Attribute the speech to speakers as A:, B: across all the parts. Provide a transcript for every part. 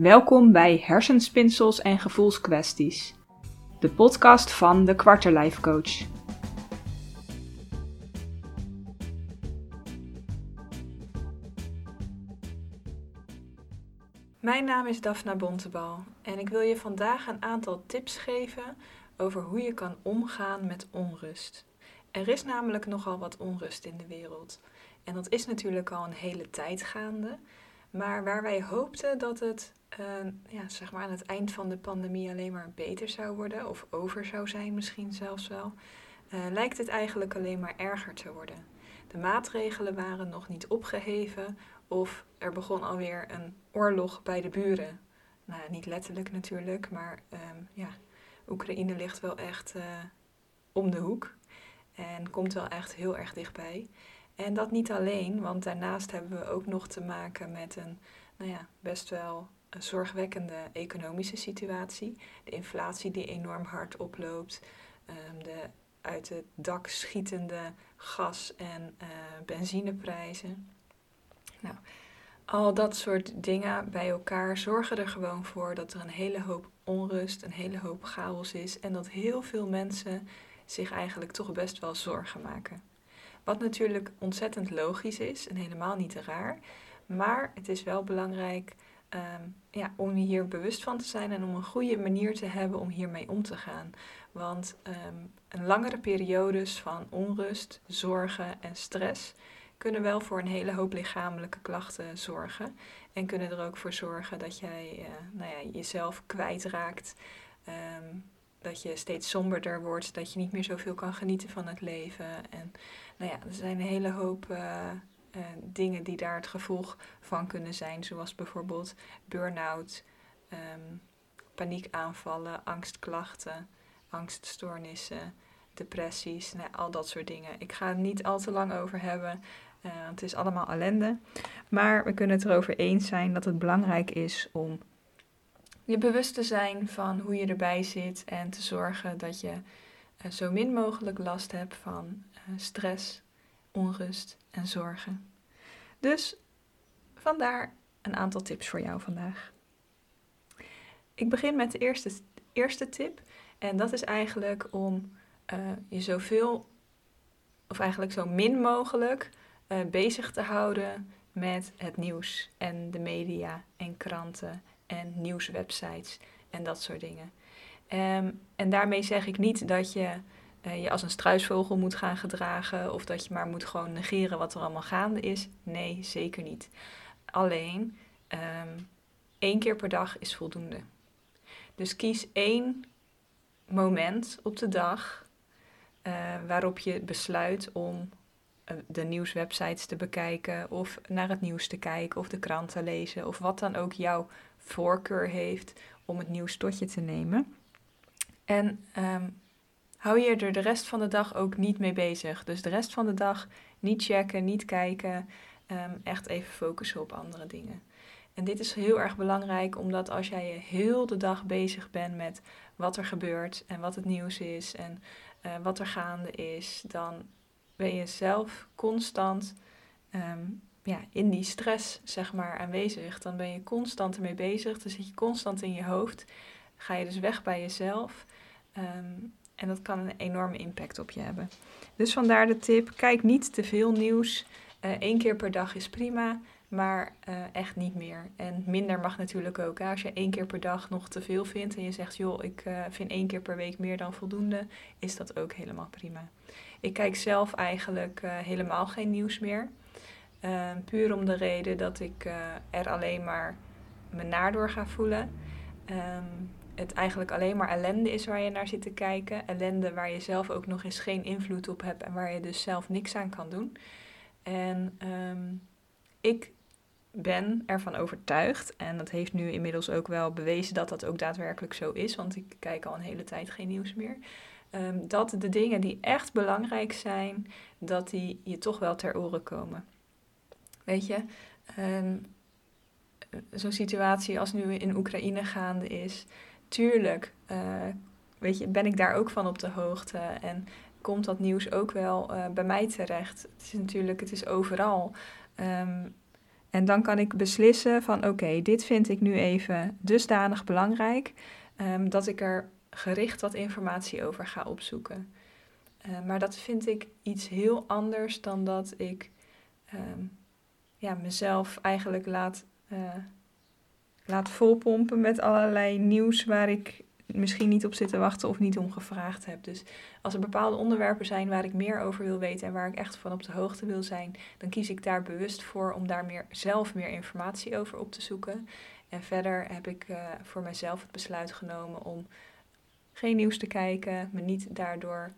A: Welkom bij Hersenspinsels en Gevoelskwesties, de podcast van de Quarterlife Coach.
B: Mijn naam is Daphna Bontebal en ik wil je vandaag een aantal tips geven over hoe je kan omgaan met onrust. Er is namelijk nogal wat onrust in de wereld. En dat is natuurlijk al een hele tijd gaande. Maar waar wij hoopten dat het uh, ja, zeg maar aan het eind van de pandemie alleen maar beter zou worden, of over zou zijn misschien zelfs wel, uh, lijkt het eigenlijk alleen maar erger te worden. De maatregelen waren nog niet opgeheven of er begon alweer een oorlog bij de buren. Nou, niet letterlijk natuurlijk, maar um, ja, Oekraïne ligt wel echt uh, om de hoek en komt wel echt heel erg dichtbij. En dat niet alleen, want daarnaast hebben we ook nog te maken met een nou ja, best wel een zorgwekkende economische situatie. De inflatie die enorm hard oploopt, um, de uit het dak schietende gas- en uh, benzineprijzen. Nou, al dat soort dingen bij elkaar zorgen er gewoon voor dat er een hele hoop onrust, een hele hoop chaos is en dat heel veel mensen zich eigenlijk toch best wel zorgen maken. Wat natuurlijk ontzettend logisch is en helemaal niet raar. Maar het is wel belangrijk um, ja, om hier bewust van te zijn en om een goede manier te hebben om hiermee om te gaan. Want um, een langere periodes van onrust, zorgen en stress kunnen wel voor een hele hoop lichamelijke klachten zorgen. En kunnen er ook voor zorgen dat jij uh, nou ja, jezelf kwijtraakt. Um, dat je steeds somberder wordt, dat je niet meer zoveel kan genieten van het leven. En nou ja, er zijn een hele hoop uh, uh, dingen die daar het gevolg van kunnen zijn, zoals bijvoorbeeld burn-out, um, paniekaanvallen, angstklachten, angststoornissen, depressies, nou, al dat soort dingen. Ik ga het niet al te lang over hebben. Uh, het is allemaal ellende. Maar we kunnen het erover eens zijn dat het belangrijk is om je bewust te zijn van hoe je erbij zit en te zorgen dat je uh, zo min mogelijk last hebt van uh, stress, onrust en zorgen. Dus vandaar een aantal tips voor jou vandaag. Ik begin met de eerste, eerste tip en dat is eigenlijk om uh, je zoveel of eigenlijk zo min mogelijk bezig te houden met het nieuws en de media en kranten en nieuwswebsites en dat soort dingen. Um, en daarmee zeg ik niet dat je uh, je als een struisvogel moet gaan gedragen of dat je maar moet gewoon negeren wat er allemaal gaande is. Nee, zeker niet. Alleen um, één keer per dag is voldoende. Dus kies één moment op de dag uh, waarop je besluit om uh, de nieuwswebsites te bekijken of naar het nieuws te kijken of de krant te lezen of wat dan ook jouw voorkeur heeft om het nieuws tot je te nemen. En um, hou je er de rest van de dag ook niet mee bezig. Dus de rest van de dag niet checken, niet kijken, um, echt even focussen op andere dingen. En dit is heel erg belangrijk, omdat als jij je heel de dag bezig bent met wat er gebeurt en wat het nieuws is en uh, wat er gaande is, dan ben je zelf constant um, ja, in die stress zeg maar, aanwezig. Dan ben je constant ermee bezig. Dan zit je constant in je hoofd. Ga je dus weg bij jezelf. Um, en dat kan een enorme impact op je hebben. Dus vandaar de tip: kijk niet te veel nieuws. Eén uh, keer per dag is prima, maar uh, echt niet meer. En minder mag natuurlijk ook. Als je één keer per dag nog te veel vindt en je zegt: joh, ik uh, vind één keer per week meer dan voldoende, is dat ook helemaal prima. Ik kijk zelf eigenlijk helemaal geen nieuws meer. Uh, puur om de reden dat ik uh, er alleen maar me naar door ga voelen. Um, het eigenlijk alleen maar ellende is waar je naar zit te kijken. Ellende waar je zelf ook nog eens geen invloed op hebt en waar je dus zelf niks aan kan doen. En um, ik ben ervan overtuigd, en dat heeft nu inmiddels ook wel bewezen dat dat ook daadwerkelijk zo is, want ik kijk al een hele tijd geen nieuws meer. Dat de dingen die echt belangrijk zijn, dat die je toch wel ter oren komen. Weet je, um, zo'n situatie als nu in Oekraïne gaande is, tuurlijk uh, weet je, ben ik daar ook van op de hoogte en komt dat nieuws ook wel uh, bij mij terecht. Het is natuurlijk, het is overal. Um, En dan kan ik beslissen van oké, dit vind ik nu even dusdanig belangrijk um, dat ik er gericht wat informatie over ga opzoeken. Maar dat vind ik iets heel anders dan dat ik ja, mezelf eigenlijk laat, uh, laat volpompen met allerlei nieuws waar ik misschien niet op zit te wachten of niet om gevraagd heb. Dus als er bepaalde onderwerpen zijn waar ik meer over wil weten en waar ik echt van op de hoogte wil zijn, dan kies ik daar bewust voor om daar meer, zelf meer informatie over op te zoeken. En verder heb ik uh, voor mezelf het besluit genomen om geen nieuws te kijken, me niet daardoor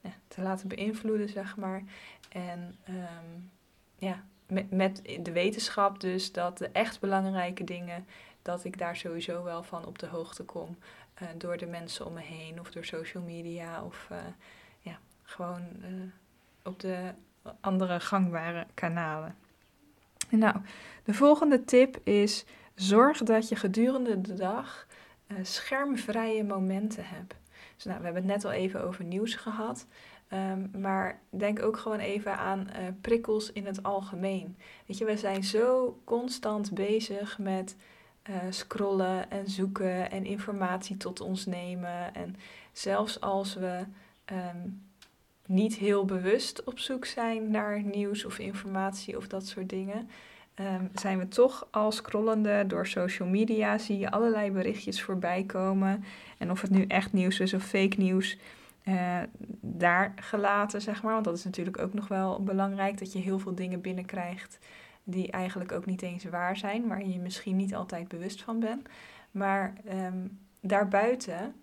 B: ja, te laten beïnvloeden, zeg maar. En um, ja, met, de wetenschap dus dat de echt belangrijke dingen, dat ik daar sowieso wel van op de hoogte kom. Uh, door de mensen om me heen of door social media of uh, ja, gewoon uh, op de andere gangbare kanalen. Nou, de volgende tip is zorg dat je gedurende de dag schermvrije momenten hebt. Dus nou, we hebben het net al even over nieuws gehad. Um, maar denk ook gewoon even aan uh, prikkels in het algemeen. Weet je, we zijn zo constant bezig met uh, scrollen en zoeken en informatie tot ons nemen. En zelfs als we um, niet heel bewust op zoek zijn naar nieuws of informatie of dat soort dingen, um, zijn we toch al scrollende door social media. Zie je allerlei berichtjes voorbij komen. En of het nu echt nieuws is of fake nieuws uh, daar gelaten, zeg maar. Want dat is natuurlijk ook nog wel belangrijk, dat je heel veel dingen binnenkrijgt die eigenlijk ook niet eens waar zijn, waar je misschien niet altijd bewust van bent. Maar um, daarbuiten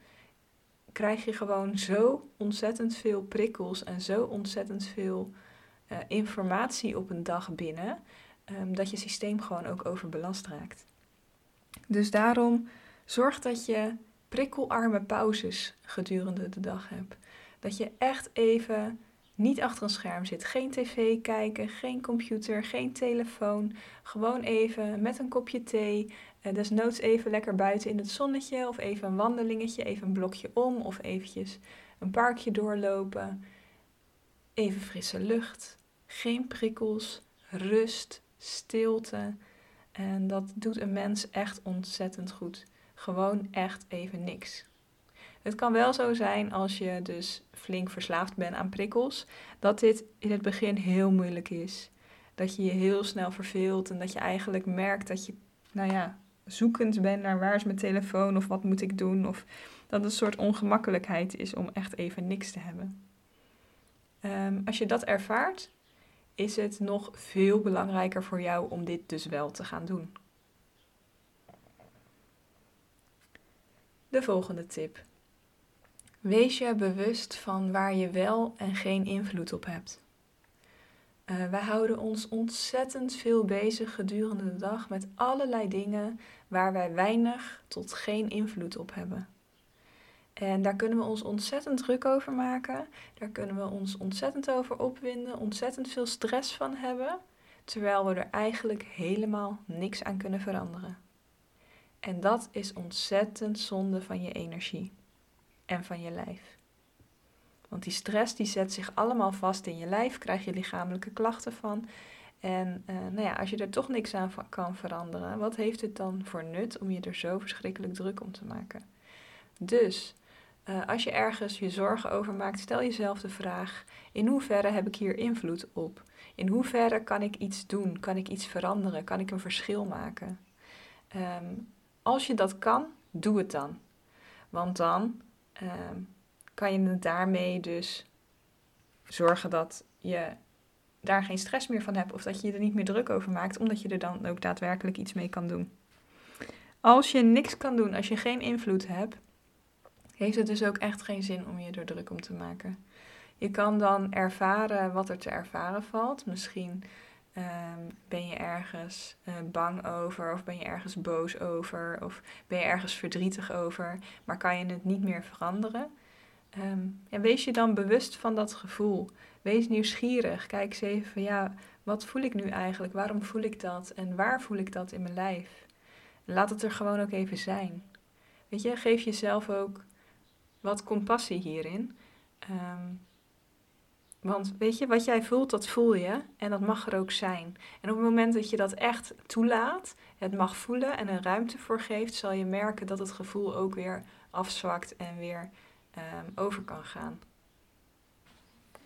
B: krijg je gewoon zo ontzettend veel prikkels en zo ontzettend veel uh, informatie op een dag binnen, um, dat je systeem gewoon ook overbelast raakt. Dus daarom zorg dat je prikkelarme pauzes gedurende de dag hebt. Dat je echt even niet achter een scherm zit. Geen tv kijken, geen computer, geen telefoon. Gewoon even met een kopje thee. Uh, desnoods even lekker buiten in het zonnetje. Of even een wandelingetje, even een blokje om. Of eventjes een parkje doorlopen. Even frisse lucht. Geen prikkels. Rust. Stilte. En dat doet een mens echt ontzettend goed gewoon echt even niks. Het kan wel zo zijn als je dus flink verslaafd bent aan prikkels, dat dit in het begin heel moeilijk is. Dat je je heel snel verveelt en dat je eigenlijk merkt dat je, nou ja, zoekend bent naar waar is mijn telefoon of wat moet ik doen. Of dat het een soort ongemakkelijkheid is om echt even niks te hebben. Um, als je dat ervaart, is het nog veel belangrijker voor jou om dit dus wel te gaan doen. De volgende tip. Wees je bewust van waar je wel en geen invloed op hebt. Uh, wij houden ons ontzettend veel bezig gedurende de dag met allerlei dingen waar wij weinig tot geen invloed op hebben. En daar kunnen we ons ontzettend druk over maken. Daar kunnen we ons ontzettend over opwinden, ontzettend veel stress van hebben, terwijl we er eigenlijk helemaal niks aan kunnen veranderen. En dat is ontzettend zonde van je energie en van je lijf. Want die stress die zet zich allemaal vast in je lijf, krijg je lichamelijke klachten van. En uh, nou ja, als je er toch niks aan kan veranderen, wat heeft het dan voor nut om je er zo verschrikkelijk druk om te maken? Dus uh, als je ergens je zorgen over maakt, stel jezelf de vraag: in hoeverre heb ik hier invloed op? In hoeverre kan ik iets doen? Kan ik iets veranderen? Kan ik een verschil maken? Um, als je dat kan, doe het dan. Want dan ehm, kan je daarmee dus zorgen dat je daar geen stress meer van hebt of dat je je er niet meer druk over maakt, omdat je er dan ook daadwerkelijk iets mee kan doen. Als je niks kan doen, als je geen invloed hebt, heeft het dus ook echt geen zin om je er druk om te maken. Je kan dan ervaren wat er te ervaren valt. Misschien Um, ben je ergens uh, bang over of ben je ergens boos over of ben je ergens verdrietig over, maar kan je het niet meer veranderen? Um, en wees je dan bewust van dat gevoel. Wees nieuwsgierig. Kijk eens even van ja, wat voel ik nu eigenlijk? Waarom voel ik dat? En waar voel ik dat in mijn lijf? Laat het er gewoon ook even zijn. Weet je, geef jezelf ook wat compassie hierin. Um, Want weet je, wat jij voelt, dat voel je en dat mag er ook zijn. En op het moment dat je dat echt toelaat, het mag voelen en er ruimte voor geeft, zal je merken dat het gevoel ook weer afzwakt en weer um, over kan gaan.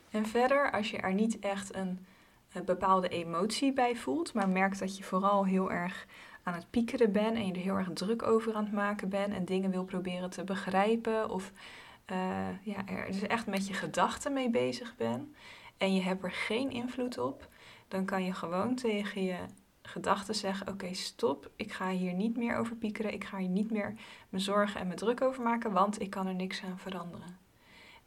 B: En verder, als je er niet echt een, een, bepaalde emotie bij voelt, maar merkt dat je vooral heel erg aan het piekeren bent en je er heel erg druk over aan het maken bent en dingen wil proberen te begrijpen of ja, er dus echt met je gedachten mee bezig bent en je hebt er geen invloed op, dan kan je gewoon tegen je gedachten zeggen: Oké, stop, ik ga hier niet meer over piekeren, ik ga hier niet meer me zorgen en me druk over maken, want ik kan er niks aan veranderen.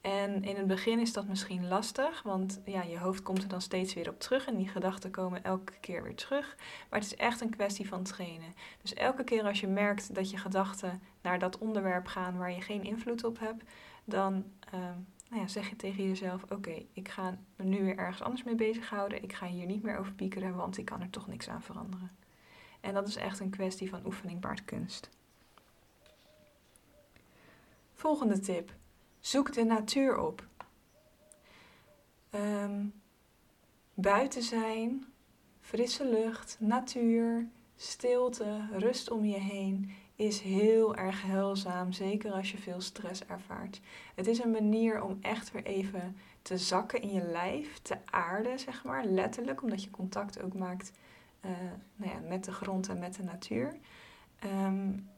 B: En in het begin is dat misschien lastig, want ja, je hoofd komt er dan steeds weer op terug en die gedachten komen elke keer weer terug. Maar het is echt een kwestie van trainen. Dus elke keer als je merkt dat je gedachten naar dat onderwerp gaan waar je geen invloed op hebt, dan ehm, nou ja, zeg je tegen jezelf: Oké, ik ga me nu weer ergens anders mee bezighouden. Ik ga hier niet meer over piekeren, want ik kan er toch niks aan veranderen. En dat is echt een kwestie van oefening baart kunst. Volgende tip. Zoek de natuur op. Um, buiten zijn, frisse lucht, natuur, stilte, rust om je heen is heel erg heilzaam, zeker als je veel stress ervaart. Het is een manier om echt weer even te zakken in je lijf, te aarden, zeg maar, letterlijk, omdat je contact ook maakt uh, nou ja, met de grond en met de natuur. Um,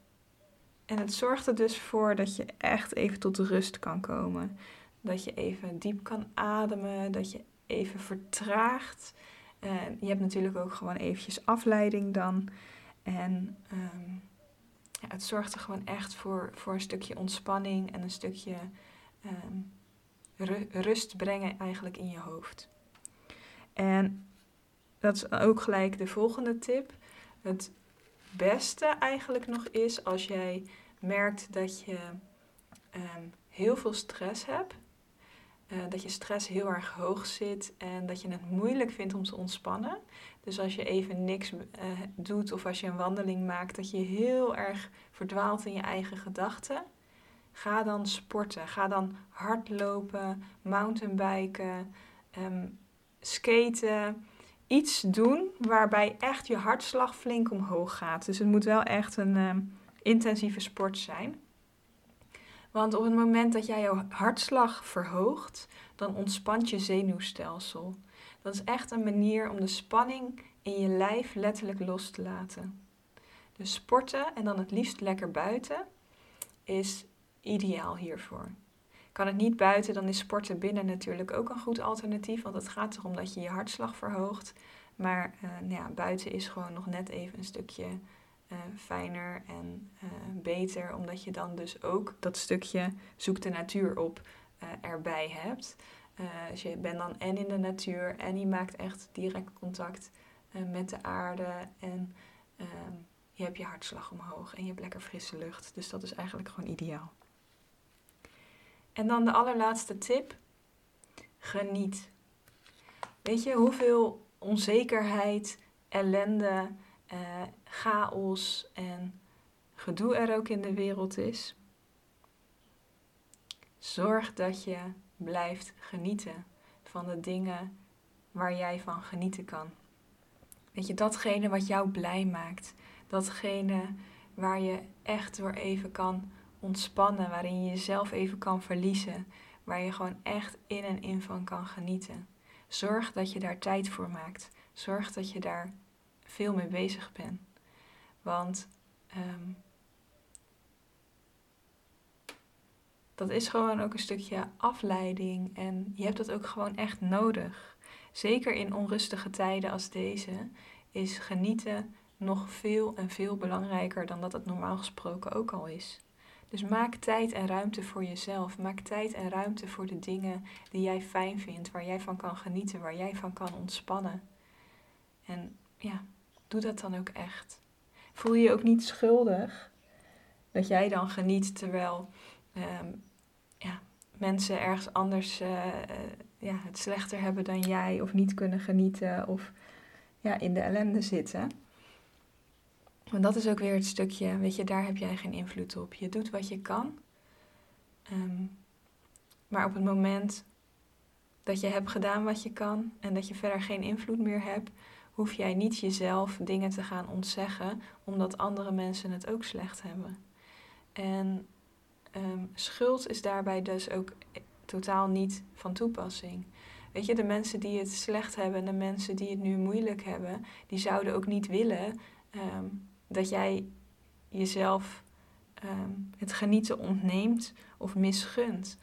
B: en het zorgt er dus voor dat je echt even tot rust kan komen. Dat je even diep kan ademen, dat je even vertraagt. Je hebt natuurlijk ook gewoon eventjes afleiding dan. En um, ja, het zorgt er gewoon echt voor, voor een stukje ontspanning en een stukje um, rust brengen eigenlijk in je hoofd. En dat is ook gelijk de volgende tip. Het beste eigenlijk nog is als jij merkt dat je ehm, heel veel stress hebt. Uh, dat je stress heel erg hoog zit en dat je het moeilijk vindt om te ontspannen. Dus als je even niks uh, doet of als je een wandeling maakt, dat je heel erg verdwaalt in je eigen gedachten. Ga dan sporten. Ga dan hardlopen, mountainbiken, um, skaten iets doen waarbij echt je hartslag flink omhoog gaat. Dus het moet wel echt een uh, intensieve sport zijn. Want op het moment dat jij jouw hartslag verhoogt, dan ontspant je zenuwstelsel. Dat is echt een manier om de spanning in je lijf letterlijk los te laten. Dus sporten en dan het liefst lekker buiten is ideaal hiervoor. Kan het niet buiten, dan is sporten binnen natuurlijk ook een goed alternatief. Want het gaat erom dat je je hartslag verhoogt. Maar uh, nou ja, buiten is gewoon nog net even een stukje uh, fijner en uh, beter. Omdat je dan dus ook dat stukje zoek de natuur op erbij hebt. dus je bent dan en in de natuur en je maakt echt direct contact met de aarde. En ehm, je hebt je hartslag omhoog en je hebt lekker frisse lucht. Dus dat is eigenlijk gewoon ideaal. En dan de allerlaatste tip. Geniet. Weet je hoeveel onzekerheid, ellende, eh, chaos en gedoe er ook in de wereld is? Zorg dat je blijft genieten van de dingen waar jij van genieten kan. Weet je, datgene wat jou blij maakt. Datgene waar je echt door even kan ontspannen, waarin je jezelf even kan verliezen, waar je gewoon echt in en in van kan genieten. Zorg dat je daar tijd voor maakt. Zorg dat je daar veel mee bezig bent. Want um, dat is gewoon ook een stukje afleiding en je hebt dat ook gewoon echt nodig. Zeker in onrustige tijden als deze is genieten nog veel en veel belangrijker dan dat het normaal gesproken ook al is. Dus maak tijd en ruimte voor jezelf. Maak tijd en ruimte voor de dingen die jij fijn vindt, waar jij van kan genieten, waar jij van kan ontspannen. En ja, doe dat dan ook echt. Voel je je ook niet schuldig dat jij dan geniet terwijl ehm, ja, mensen ergens anders uh, ja, het slechter hebben dan jij of niet kunnen genieten of ja, in de ellende zitten. Want dat is ook weer het stukje, weet je, daar heb jij geen invloed op. Je doet wat je kan. Um, maar op het moment dat je hebt gedaan wat je kan en dat je verder geen invloed meer hebt, hoef jij niet jezelf dingen te gaan ontzeggen omdat andere mensen het ook slecht hebben. En ehm, schuld is daarbij dus ook totaal niet van toepassing. Weet je, de mensen die het slecht hebben en de mensen die het nu moeilijk hebben, die zouden ook niet willen ehm, dat jij jezelf ehm, het genieten ontneemt of misgunt.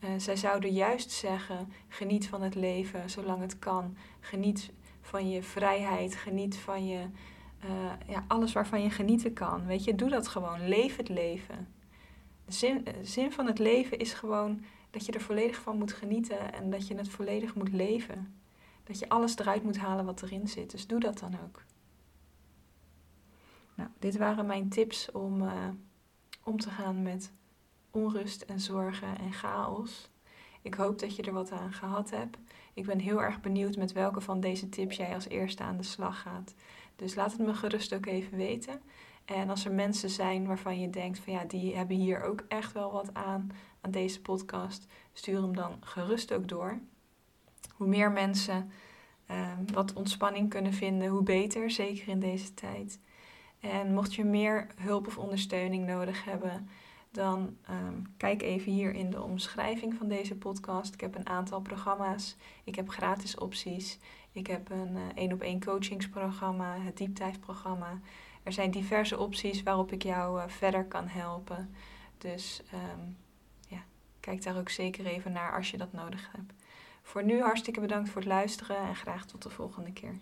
B: Uh, zij zouden juist zeggen: geniet van het leven zolang het kan. Geniet van je vrijheid. Geniet van je, uh, ja, alles waarvan je genieten kan. Weet je, doe dat gewoon. Leef het leven. Zin, de zin van het leven is gewoon dat je er volledig van moet genieten en dat je het volledig moet leven. Dat je alles eruit moet halen wat erin zit. Dus doe dat dan ook. Nou, dit waren mijn tips om uh, om te gaan met onrust en zorgen en chaos. Ik hoop dat je er wat aan gehad hebt. Ik ben heel erg benieuwd met welke van deze tips jij als eerste aan de slag gaat. Dus laat het me gerust ook even weten. En als er mensen zijn waarvan je denkt van ja, die hebben hier ook echt wel wat aan aan deze podcast, stuur hem dan gerust ook door. Hoe meer mensen ehm, wat ontspanning kunnen vinden, hoe beter, zeker in deze tijd. En mocht je meer hulp of ondersteuning nodig hebben, dan um, kijk even hier in de omschrijving van deze podcast. Ik heb een aantal programma's. Ik heb gratis opties. Ik heb een één op één coachingsprogramma, het dieptijdprogramma. Er zijn diverse opties waarop ik jou uh, verder kan helpen. Dus um, ja, kijk daar ook zeker even naar als je dat nodig hebt. Voor nu hartstikke bedankt voor het luisteren en graag tot de volgende keer.